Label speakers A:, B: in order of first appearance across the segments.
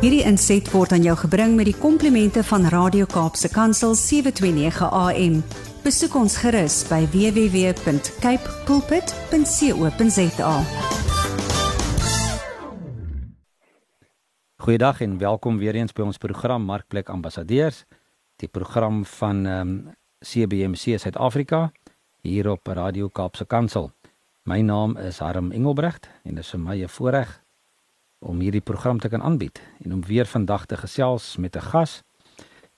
A: Hierdie inset word aan jou gebring met die komplimente van Radio Kaapse Kansel 729 AM. Besoek ons gerus by www.cape pulpit.co.za.
B: Goeiedag en welkom weer eens by ons program Markplek Ambassadeurs, die program van ehm um, CBC Suid-Afrika hier op Radio Kaapse Kansel. My naam is Harm Engelbrecht en dit is vir my 'n voorreg om hierdie program te kan aanbied en om weer vandag te gesels met 'n gas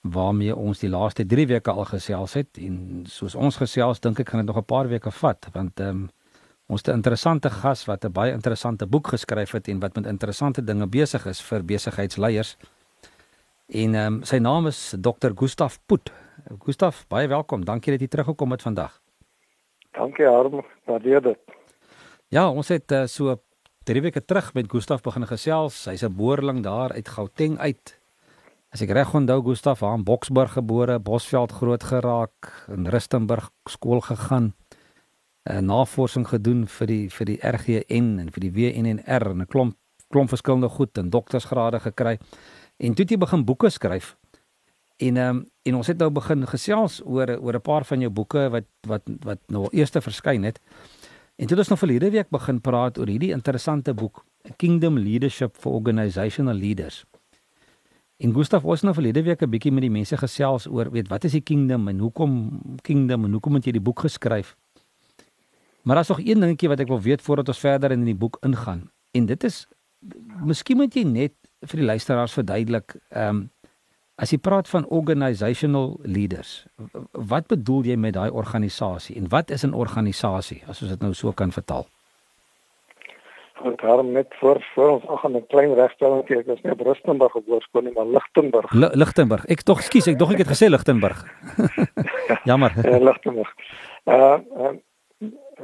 B: waarmee ons die laaste 3 weke al gesels het en soos ons gesels dink ek gaan dit nog 'n paar weke vat want ehm um, ons het 'n interessante gas wat 'n baie interessante boek geskryf het en wat met interessante dinge besig is vir besigheidsleiers. En ehm um, sy naam is Dr. Gustaf Poot. Gustaf, baie welkom. Dankie dat jy teruggekom het vandag.
C: Dankie Harm, waardeer dit.
B: Ja, ons het uh, so 3 weke terug met Gustaf begin gesels. Hy's 'n boerling daar uit Gauteng uit. As ek reg onthou, Gustaf was in Boksburg gebore, Bosveld groot geraak, in Rustenburg skool gegaan. 'n uh, Navorsing gedoen vir die vir die RGN en vir die WNNR en 'n klomp klomp verskillende goed en doktorsgrade gekry. En toe het jy begin boeke skryf. En ehm um, en ons het nou begin gesels oor oor 'n paar van jou boeke wat wat wat nou eers verskyn het. En toe het ons nou verlede week begin praat oor hierdie interessante boek Kingdom Leadership for Organizational Leaders. En Gustav ons nou verlede week 'n bietjie met die mense gesels oor weet wat is die kingdom en hoekom kingdom en hoekom het jy die boek geskryf? Maar daar's nog een dingetjie wat ek wil weet voordat ons verder in die boek ingaan. En dit is miskien moet jy net vir die luisteraars verduidelik ehm um, As jy praat van organizational leaders, wat bedoel jy met daai organisasie en wat is 'n organisasie as ons dit nou so kan vertaal?
C: Goed, daarom net voor voor ons ag 'n klein regstelling gee, ek is nie op Rustenburg gebore skoon nie, maar Lichtenburg.
B: L Lichtenburg. Ek tog skus, ek dog ek het gesê Lichtenburg. Jammer.
C: Ja, Lichtenburg. Uh, uh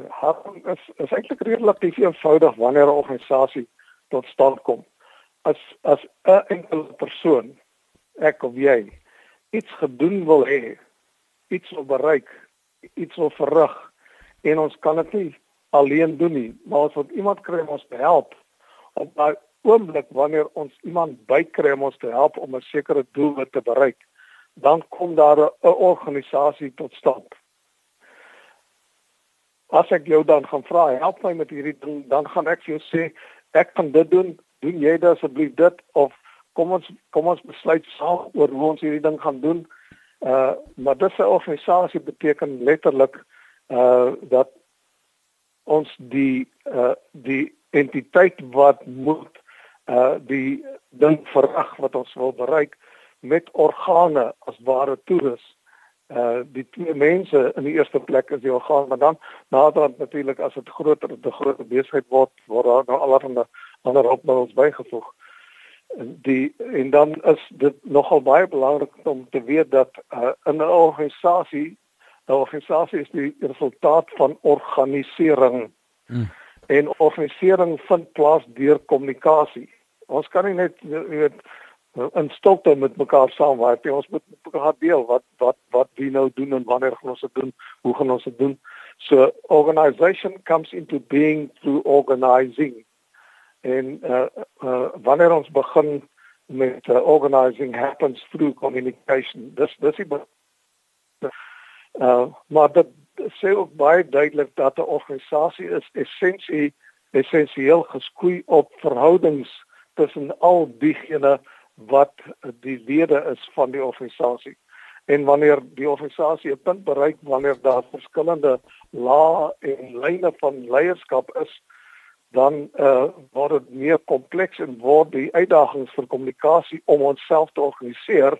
C: Harm is is eintlik relatief eenvoudig wanneer 'n organisasie tot stand kom. As as 'n enkele persoon ek of jy iets gedoen wil hê, iets wil bereik, iets wil verrig en ons kan dit nie alleen doen nie, maar ons moet iemand kry om ons te help. Op daai oomblik wanneer ons iemand bykry om ons te help om 'n sekere doel te bereik, dan kom daar 'n organisasie tot stand. As ek jou dan gaan vra, help my met hierdie ding, dan gaan ek vir jou sê, ek kan dit doen, doen jy dit asseblief dit of kom ons kom ons besluit saam oor hoe ons hierdie ding gaan doen. Uh maar dis 'n organisasie beteken letterlik uh dat ons die uh die entiteit wat moet uh die ding verrig wat ons wil bereik met organe as ware toerus uh die twee mense in die eerste plek is die orgaan maar dan naderhand natuurlik as dit groter te groter besigheid word word daar nou allerlei ander opbouings bygevoeg. Die en dan is dit nogal baie belangrik om te weet dat uh, in 'n organisasie 'n organisasie is die resultaat van organisering. Hmm. En organisering vind plaas deur kommunikasie. Ons kan nie net weet in stilte met mekaar saamwerk nie. Ons moet mekaar deel wat wat wat wie nou doen en wanneer gaan ons dit doen? Hoe gaan ons dit doen? So organization comes into being through organizing en uh, uh wanneer ons begin met uh, organizing happens through communication dis dis die uh maar dit sê ook baie duidelik dat 'n organisasie is essensie essensieel geskoei op verhoudings tussen al diegene wat die lede is van die organisasie en wanneer die organisasie 'n punt bereik wanneer daar verskillende lae en lyne van leierskap is dan uh, word dit meer kompleks en word die uitdagings vir kommunikasie om onsself te organiseer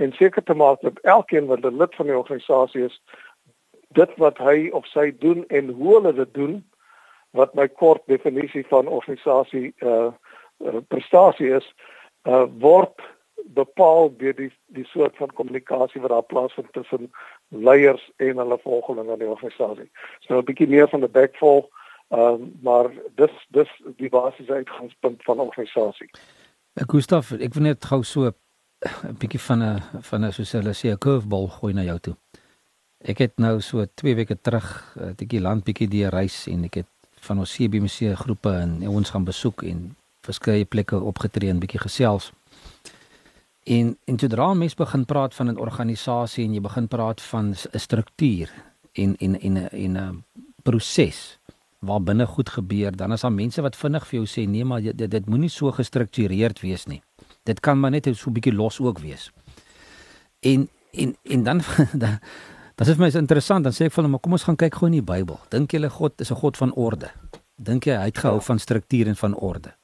C: en seker te maak dat elkeen wat 'n lid van die organisasie is dit wat hy of sy doen en hoe hulle dit doen wat my kort definisie van organisasie uh, uh prestasie is uh word bepaal deur die die soort van kommunikasie wat daar plaasvind tussen leiers en hulle volgelinge in die organisasie. So 'n bietjie meer van die backfall uh Ehm um, maar dis dis die basiese uitgangspunt van organisasie.
B: Ek Gustaf, ek wil net gou so 'n bietjie van 'n van 'n soos hulle sê 'n curveball gooi na jou toe. Ek het nou so 2 weke terug 'n bietjie land bietjie deur reis en ek het van ons CBC groepe en ons gaan besoek en verskeie plekke opgetree en bietjie gesels. En en sodra mens begin praat van 'n organisasie en jy begin praat van 'n struktuur en en en 'n 'n proses waar binne goed gebeur, dan is daar mense wat vinnig vir jou sê nee, maar dit dit moenie so gestruktureerd wees nie. Dit kan maar net so 'n bietjie los ook wees. En en en dan dan dit is my is interessant, dan sê ek vir hulle, maar kom ons gaan kyk gou in die Bybel. Dink julle God is 'n God van orde? Dink jy hy het gehou van struktuur en van orde?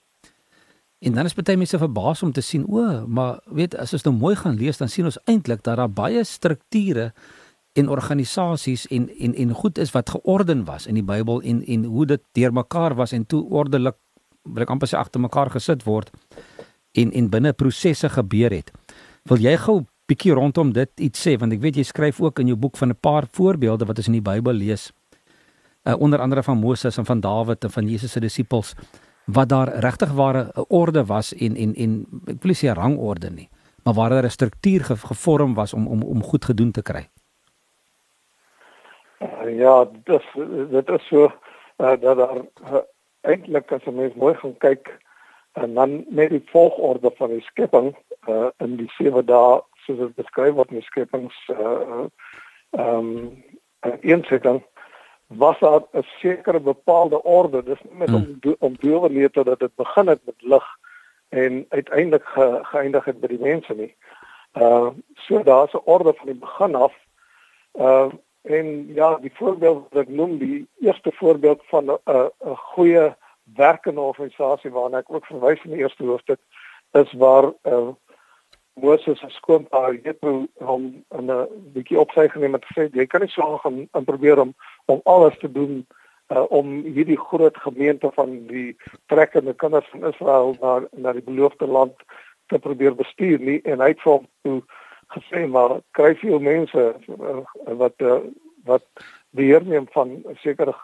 B: En dan is baie mense verbaas om te sien, o, maar weet as ons nou mooi gaan lees, dan sien ons eintlik dat daar baie strukture en organisasies en en en goed is wat georden was in die Bybel en en hoe dit deurmekaar was en toe ordelik wil ek amper sê agter mekaar gesit word en en binne prosesse gebeur het. Wil jy gou bietjie rondom dit iets sê want ek weet jy skryf ook in jou boek van 'n paar voorbeelde wat ons in die Bybel lees. Uh, onder andere van Moses en van Dawid en van Jesus se disippels wat daar regtig ware 'n orde was en en en ek wil sê rangorde nie, maar waar daar 'n struktuur gevorm was om om om goed gedoen te kry.
C: Uh, ja, dis dit is so uh, dat daar uh, eintlik as jy mens mooi gaan kyk en dan net die volgorde van die skepping uh, in die sewe dae soos dit beskryf word in die skepings uh ehm um, eensetting was daar 'n sekere bepaalde orde dis nie met hmm. om om doelwete dat dit begin het met lig en uiteindelik ge, geëindig het by die mense nie. Uh so daar's 'n orde van die begin af. Uh En ja, die voorbeeld wat ek noem, die eerste voorbeeld van 'n 'n goeie werkende organisasie waarna ek ook verwys in die eerste hoofstuk is waar uh, Moses se skoonpa Jethro hom 'n bietjie op sy geneem het gesê jy kan nie so gaan en probeer om om alles te doen uh, om hierdie groot gemeente van die trekkende kinders van Israel na na die beloofde land te probeer bestuur nie. En hy het vir hom toe gesê maar kry veel mense uh, wat uh, wat beheer neem van 'n sekere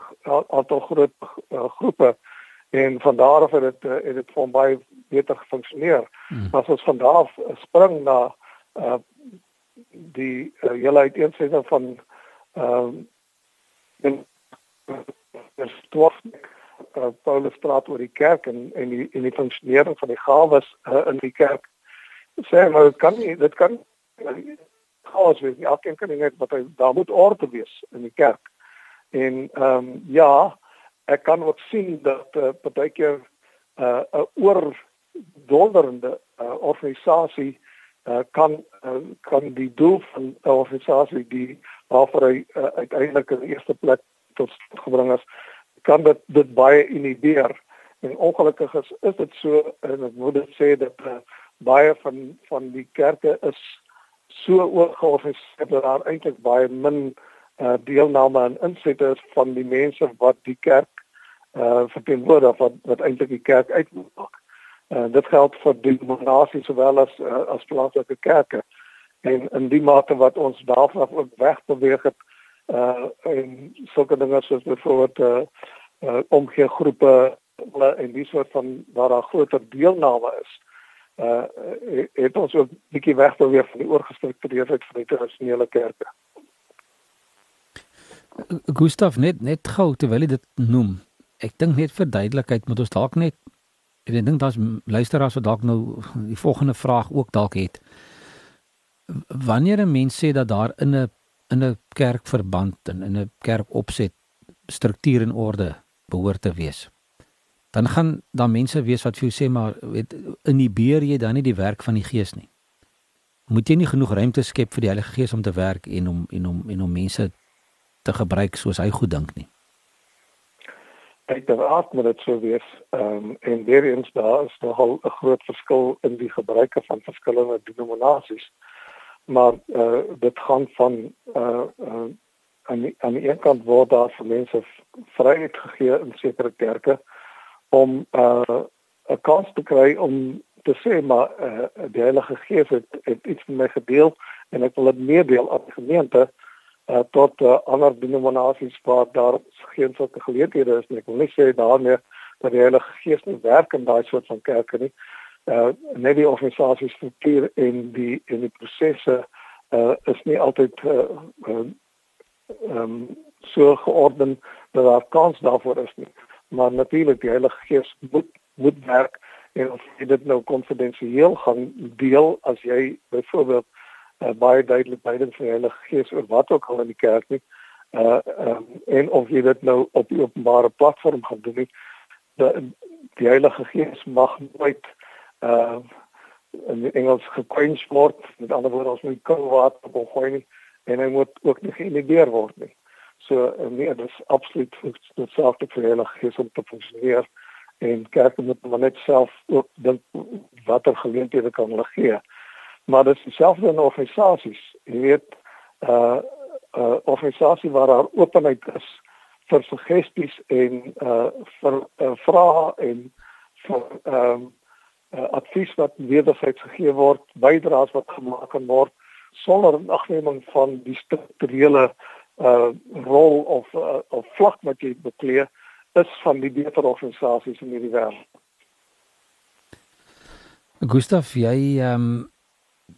C: aantal groot uh, groepe en van daar af het dit het dit van baie beter gefunksioneer. Hmm. As ons van daar af spring na uh, die uh, hele uiteensetting van ehm uh, die stof uh, Paulus praat oor die kerk en en die en die funksionering van die gawes uh, in die kerk sê maar dit kan nie dit kan chaos wees. Elkeen kan net wat hy daar moet orde wees in die kerk. En ehm um, ja, ek kan ook sien dat uh, partykeer uh, 'n uh, oordolderende uh, organisasie uh, kan uh, kan die doel van 'n organisasie die waarvoor hy uh, uiteindelik in die eerste plek tot gebring is, kan dit dit baie inhibeer. En ongelukkig is, is dit so en ek moet dit sê dat uh, baie van van die kerke is so oorgeorganiseer dat daar eintlik baie min uh, deelname en insette is van die mense wat die kerk uh verteenwoordig wat wat eintlik die kerk uitmaak. Uh dit geld vir die denominasie sowel as uh, as plaaslike kerke. En in die mate wat ons daarvan ook weg beweeg het uh en sulke dinge soos byvoorbeeld uh, uh omgee groepe en die soort van waar daar groter deelname is uh het ons ook bietjie wegbeweeg van die oorgestruktureerdheid van die tradisionele kerke.
B: Gustav net net gou terwyl jy dit noem. Ek dink net vir duidelikheid moet ons dalk net ek dink daar's luisteraars wat dalk nou die volgende vraag ook dalk het. Wanneer 'n mens sê dat daar in 'n in 'n kerkverband en in 'n kerk opset struktuur en orde behoort te wees dan gaan daar mense wees wat vir jou sê maar weet inhibeer jy dan nie die werk van die gees nie. Moet jy nie genoeg ruimte skep vir die Heilige Gees om te werk en om en om en om mense te gebruik soos hy goed dink nie.
C: Ek dink dat moet dit so wees. Ehm um, en weer eens daar is nogal 'n groot verskil in die gebruike van verskillende denominasies. Maar eh uh, dit gaan van eh uh, uh, aan die, aan die een kant word daar vir mense vryheid gegee in sekere kerke om uh, 'n kans te kry om te sê maar uh, die Heilige Gees het, het iets met my gedeel en ek wil dit meedeel aan die gemeente uh, tot uh, ander denominasies waar daar geen sulke geleenthede is nie. Ek wil nie sê daarmee dat die Heilige Gees nie werk in daai soort van kerke nie. Uh, net die organisasie struktuur en die en die prosesse uh, is nie altyd uh, uh, um, so georden dat daar kans daarvoor is nie maar natuurlik die Heilige Gees moet moet werk en of jy dit nou konfidensieel gaan deel as jy byvoorbeeld uh, baie duidelik leiding van die Heilige Gees oor wat ook al in die kerk nie uh um, en of jy dit nou op die openbare platform gaan doen nie die, die Heilige Gees mag nooit uh in Engels gekwench word met ander woorde ons moet koue water op gooi nie en hy moet ook nie geïnhibeer word nie so nee dit is absoluut noodzakelijk vir Heilige Gees om te funksioneer en kerke moet maar net self ook dink watter geleenthede kan hulle gee. Maar dit is dieselfde in organisasies. Jy weet uh uh organisasie waar daar openheid is vir suggesties en uh vir uh, vrae en vir ehm um, uh, advies wat wederzijds gegee word, bydraes wat gemaak kan word sonder agneming van die strukturele uh rol of uh, of vlak wat jy beklee is van die beter organisasies in hierdie wêreld.
B: Gustaf, jy ehm um,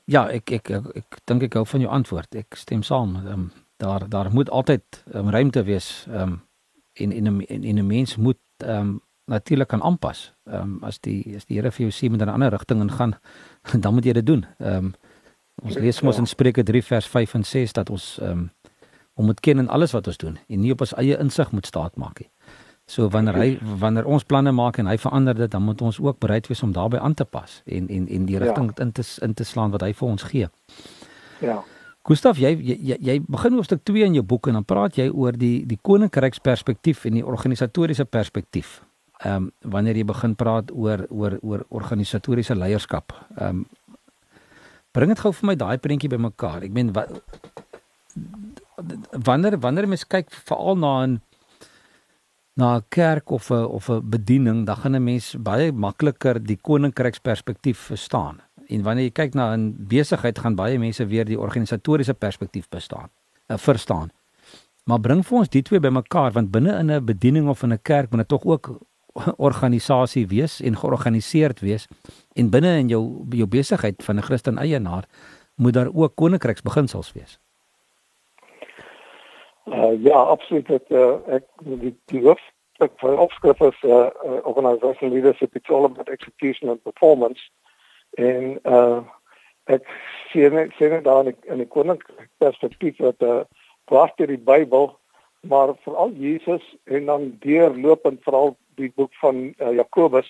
B: ja, ek ek ek, ek dink ek hou van jou antwoord. Ek stem saam. Ehm um, daar daar moet altyd um, ruimte wees ehm um, en en en, en 'n mens moet ehm um, natuurlik kan aanpas. Ehm um, as die as die Here vir jou sê met 'n ander rigting ingaan, dan moet jy dit doen. Ehm um, ons lees mos in Spreuke 3 vers 5 en 6 dat ons ehm um, om moet ken in alles wat ons doen en nie op ons eie insig moet staat maak nie. So wanneer hy wanneer ons planne maak en hy verander dit, dan moet ons ook bereid wees om daarbey aan te pas en en en die rigting ja. in te in te slaan wat hy vir ons gee.
C: Ja.
B: Gustaf, jy jy jy begin hoofstuk 2 in jou boek en dan praat jy oor die die koninkryksperspektief en die organisatoriese perspektief. Ehm um, wanneer jy begin praat oor oor oor organisatoriese leierskap. Ehm um, bring dit gou vir my daai prentjie bymekaar. Ek meen wat wanneer wanneer mens kyk veral na 'n na 'n kerk of 'n of 'n bediening, dan gaan 'n mens baie makliker die koninkryksperspektief verstaan. En wanneer jy kyk na 'n besigheid gaan baie mense weer die organisatoriese perspektief bestaan, uh, verstaan. Maar bring vir ons die twee bymekaar want binne in 'n bediening of in 'n kerk moet dit tog ook organisasie wees en georganiseerd wees en binne in jou jou besigheid van 'n Christen eienaar moet daar ook koninkryksbeginsels wees.
C: Uh, ja, absoluut. Het, uh, ek die die hoof van opskrif is uh, uh, organizational leadership it's all about execution and performance en uh ek sien net sien net daar in die koninkryk perspektief wat uh plaas deur die Bybel maar veral Jesus en dan deurlopend veral die boek van uh, Jakobus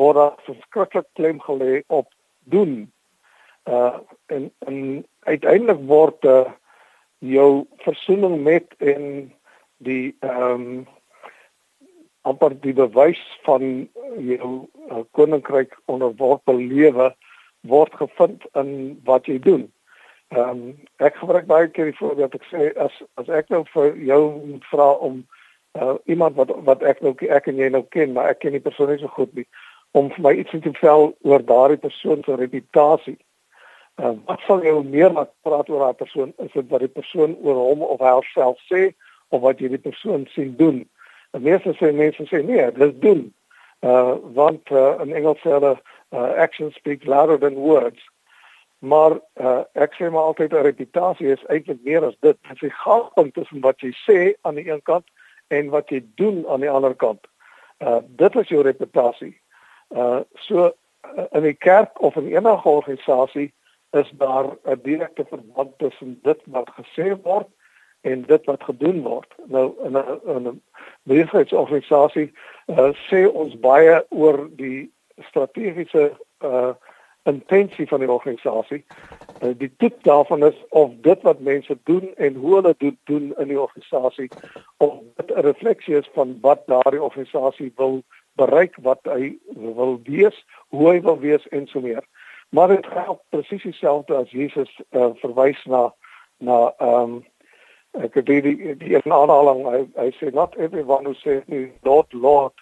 C: word daar verskriklik klem gelê op doen uh en en uiteindelik word uh, jou versoening met en die ehm um, amper die bewys van jou uh, koninkryk onderworpe lewe word gevind in wat jy doen. Ehm um, ek gebruik baie keer die voorbeeld ek sê as as ek nou vir jou moet vra om uh, iemand wat wat ek nou ek en jy nou ken, maar ek ken die persoon nie so goed nie om vir my iets te vertel oor daardie persoon se reputasie. Uh, wat sal jy meer laat praat oor daardie persoon? Is dit wat die persoon oor hom of haarself sê of wat jy die persoon sien doen? Die meeste sê mense sê nee, dis doen. Uh want uh, in Engels sê hulle uh, actions speak louder than words. Maar uh ek sê maar altyd 'n reputasie is eintlik meer as dit. Dit is die gaafpunt tussen wat jy sê aan die een kant en wat jy doen aan die ander kant. Uh dit is jou reputasie. Uh so uh, in die kerk of in enige organisasie is daar 'n direkte verband tussen dit wat gesê word en dit wat gedoen word. Nou in 'n 'n besigheidsorganisasie uh, sê ons baie oor die strategiese uh intensie van die organisasie. Uh, die tip daarvan is of dit wat mense doen en hoe hulle dit doen in die organisasie of dit 'n refleksie is van wat daardie organisasie wil bereik, wat hy wil wees, hoe hy wil wees en so meer. Maar dit geld presies dieselfde as Jesus uh, verwys na na ehm um, ek het die die aanhaling hy hy sê not everyone who says lord lord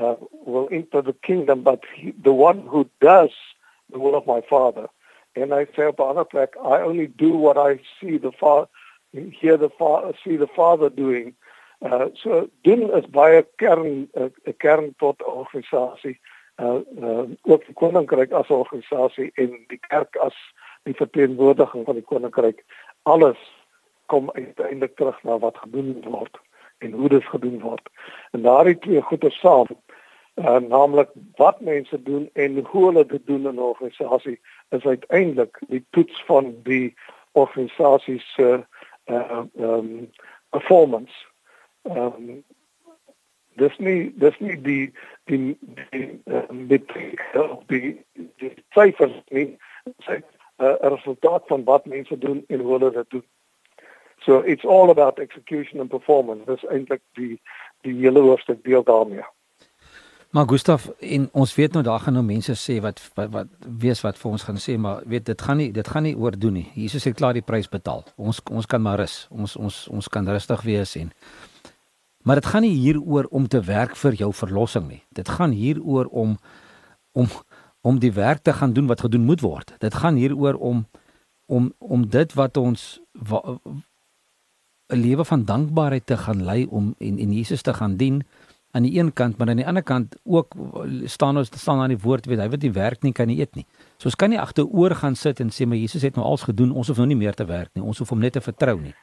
C: uh, will enter the kingdom but he, the one who does the will of my father and i say op 'n ander plek i only do what i see the father hear the father see the father doing. Uh, so doen is baie kern 'n uh, kern tot organisasie. uh, uh ook die koninkryk as organisasie en die kerk as die verteenwoordiging van die koninkryk alles kom uiteindelik terug na wat gedoen word en hoe dit gedoen word. En daardie twee goeie saam uh, naamlik wat mense doen en hoe hulle dit doen in 'n organisasie is uiteindelik die toets van die organisasie se uh, um, performance. Ehm um, dis nie dis nie die die die metriek uh, die die syfers nie sy 'n uh, resultaat van wat mense doen en hoe hulle dit doen. So it's all about execution and performance. Dis eintlik die die hele hoofstuk deel daarmee.
B: Maar Gustaf, en ons weet nou daar gaan nou mense sê wat wat, wat weet wat vir ons gaan sê, maar weet dit gaan nie dit gaan nie oor doen nie. Jesus het klaar die prys betaal. Ons ons kan maar rus. Ons ons ons kan rustig wees en Maar dit gaan nie hieroor om te werk vir jou verlossing nie. Dit gaan hieroor om om om die werk te gaan doen wat gedoen moet word. Dit gaan hieroor om om om dit wat ons 'n lewe van dankbaarheid te gaan lei om en en Jesus te gaan dien aan die een kant, maar aan die ander kant ook staan ons staan aan die woord weet hy wat nie werk nie kan nie eet nie. So ons kan nie agteroor gaan sit en sê maar Jesus het nou alles gedoen, ons hoef nou nie meer te werk nie. Ons hoef hom net te vertrou nie.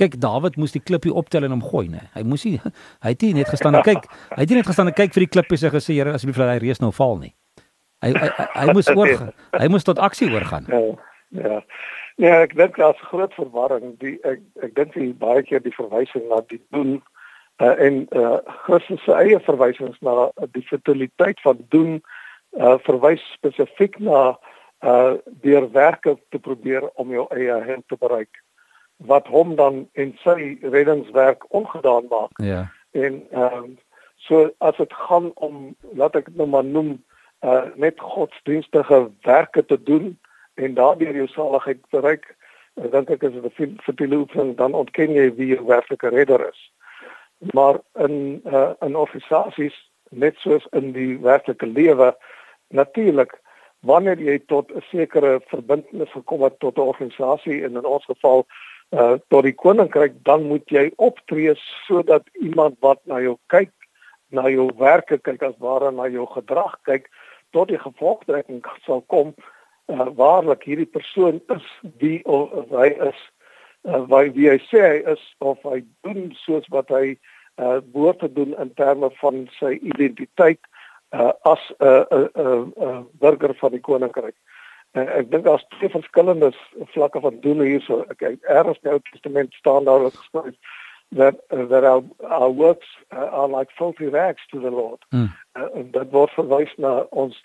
B: Kyk, Dawid moes die klippie optel en hom gooi, nê. Hy moes nie hy het nie net gestaan en kyk. Hy het nie net gestaan en kyk vir die klippies en gesê Here, asseblief laat hy reus nou val nie. Hy hy, hy, hy moes oor hy moes tot aksie oorgaan.
C: Ja. Ja. Ja, ek dink daar's groot verwarring. Die ek ek dink jy baie keer die verwysing na die doen uh, en uh, Christus se eie verwysings na die fertiliteit van doen uh, verwys spesifiek na uh deur werke te probeer om jou eie hel te bereik wat hom dan in sy reddingswerk ongedaan maak.
B: Ja.
C: En ehm um, so as dit gaan om laat ek dit nou maar noem uh net godsdienstige werke te doen en daardeur jou saligheid bereik, dan dink ek is dit 'n vertelooefening dan ontken jy wie jou werklike redder is. Maar in uh, in organisasies net soos in die werklike lewe natuurlik wanneer jy tot 'n sekere verbintenis gekom het tot 'n organisasie en in ons geval uh, tot die koninkryk dan moet jy optree sodat iemand wat na jou kyk na jou werke kyk as ware na jou gedrag kyk tot die gevolgtrekking sal kom uh, waarlik hierdie persoon is wie of, of hy is uh, wie wie hy sê hy is of hy doen soos wat hy uh, behoort te doen in terme van sy identiteit uh, as 'n uh, uh, uh, uh, burger van die koninkryk. Uh, ek dink daar's twee verskillende vlakke van doen hierso. Ek erns nou testament staan daar geskryf that uh, that our our works uh, are like filthy rags to the Lord. Mm. Uh, en dit word verwys na ons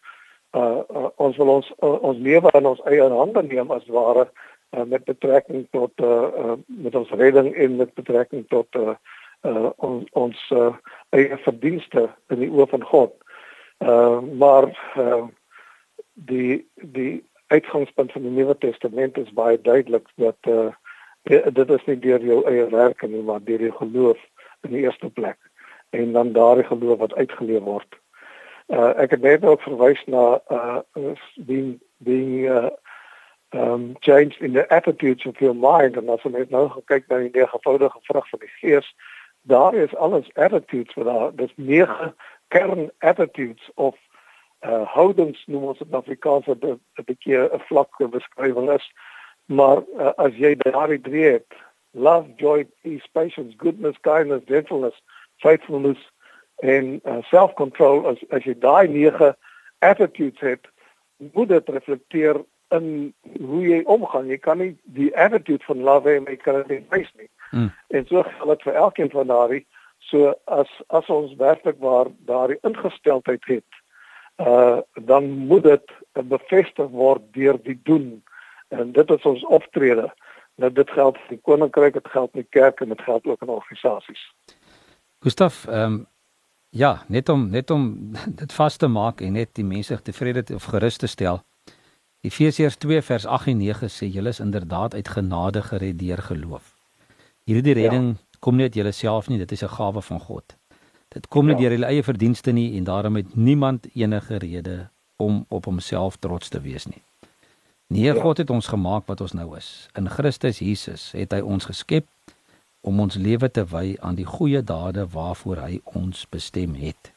C: uh, uh, ons wil ons uh, ons lewe in ons eie hande neem as ware uh, met betrekking tot uh, uh, met ons redding en met betrekking tot uh, uh, on, ons uh, eie verdienste in die oë van God. Uh, maar uh, die die uitgangspunt van die Nuwe Testament is baie duidelik dat uh, dit is nie deur jou eie werke nie maar deur jou geloof in die eerste plek en dan daardie geloof wat uitgeleef word. Uh, ek het net ook verwys na uh being being uh um changed in the attitudes of your mind en as jy net nou kyk na die negevoudige vrug van die gees daar is alles attitudes wat daar dis nege kern attitudes of uh houdings noem ons dit in Afrikaans wat 'n bietjie 'n vlakke beskrywing is maar uh, as jy daardie drie het love joy peace patience goodness kindness gentleness faithfulness en uh, self-control as as jy daai nege attitudes het moet dit reflekteer in hoe jy omgaan. Jy kan nie die attitude van love hê met kan dit wys nie. Mm. en so geld dit vir elkeen van daardie. So as as ons werklik waar daardie ingesteldheid het uh dan moet dit bevestig word deur die doen en dit is ons optrede nou dit geld vir die koninkryk dit geld vir die kerk en dit geld ook in organisasies
B: Gustaf ehm um Ja, net om net om dit vas te maak en net die mense tevrede te, of gerus te stel. Efesiërs 2 vers 8 en 9 sê julle is inderdaad uit genade gered deur geloof. Hierdie redding ja. kom nie uit julleself nie, dit is 'n gawe van God. Dit kom nie ja. deur julle eie verdienste nie en daarom het niemand enige rede om op homself trots te wees nie. Nee, ja. God het ons gemaak wat ons nou is. In Christus Jesus het hy ons geskep om ons lewe te wy aan die goeie dade waarvoor hy ons bestem het.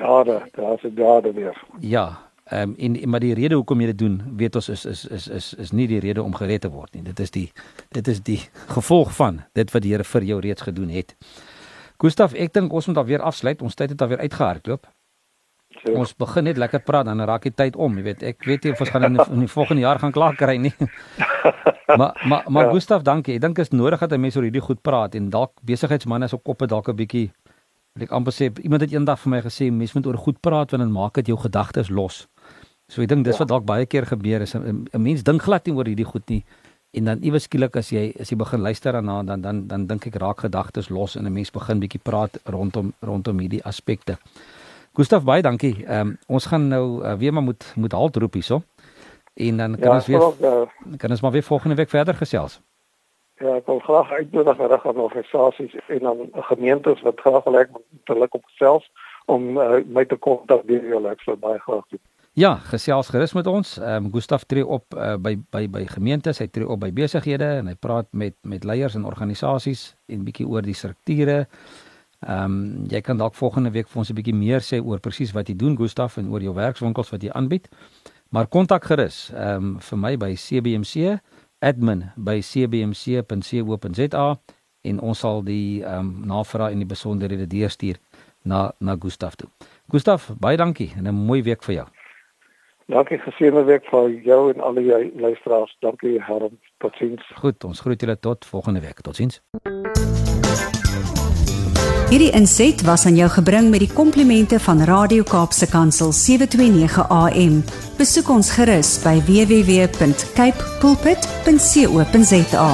C: Dade, daar's 'n dade weer.
B: Ja, ehm um, en maar die rede hoekom jy dit doen, weet ons is is is is is nie die rede om gered te word nie. Dit is die dit is die gevolg van dit wat die Here vir jou reeds gedoen het. Gustaf, ek dink ons moet alweer afsluit. Ons tyd het alweer uitgehardloop.
C: sê.
B: Ons begin net lekker praat dan raak die tyd om, jy weet. Ek weet nie of ons gaan in die, in die volgende jaar gaan klaar kry nie. maar maar maar ja. Gustaf, dankie. Ek dink is nodig dat mense oor hierdie goed praat en dalk besigheidsmense op koppe dalk 'n bietjie wil ek amper sê iemand het eendag vir my gesê mense moet oor goed praat want dan maak dit jou gedagtes los. So ek dink dis ja. wat dalk baie keer gebeur is 'n mens dink glad nie oor hierdie goed nie en dan iewes skielik as jy as jy begin luister daarna dan dan dan dink ek raak gedagtes los en 'n mens begin bietjie praat rondom rondom hierdie aspekte. Gustaf baie dankie. Ehm um, ons gaan nou uh, weer maar moet moet halt roep hierso. En dan kan ja, ons weer ook, uh, kan ons maar weer volgende week verder gesels.
C: Ja, ek wil graag uitnodig na regte organisasies en dan gemeentes wat graag wil ek met hulle kom gesels om uh, my te kontak deur julle ek sou baie graag doen.
B: Ja, gesels gerus met ons. Ehm um, Gustaf tree op uh, by by by gemeentes, hy tree op by besighede en hy praat met met leiers en organisasies en bietjie oor die strukture. Ehm um, jy kan dalk volgende week vir ons 'n bietjie meer sê oor presies wat jy doen Gustaf en oor jou werkswinkels wat jy aanbied. Maar kontak gerus ehm um, vir my by CBMC admin@cbmc.co.za en ons sal die ehm um, navraag en die besonderhede deurstuur na na Gustaf toe. Gustaf, baie dankie en 'n mooi week vir jou.
C: Dankie geseënde week vir jou en al die luisteraars. Dankie Herm. Totsiens.
B: Goed, ons groet julle tot volgende week. Totsiens.
A: Hierdie inset was aan jou gebring met die komplimente van Radio Kaapse Kansel 729 AM. Besoek ons gerus by www.cape pulpit.co.za.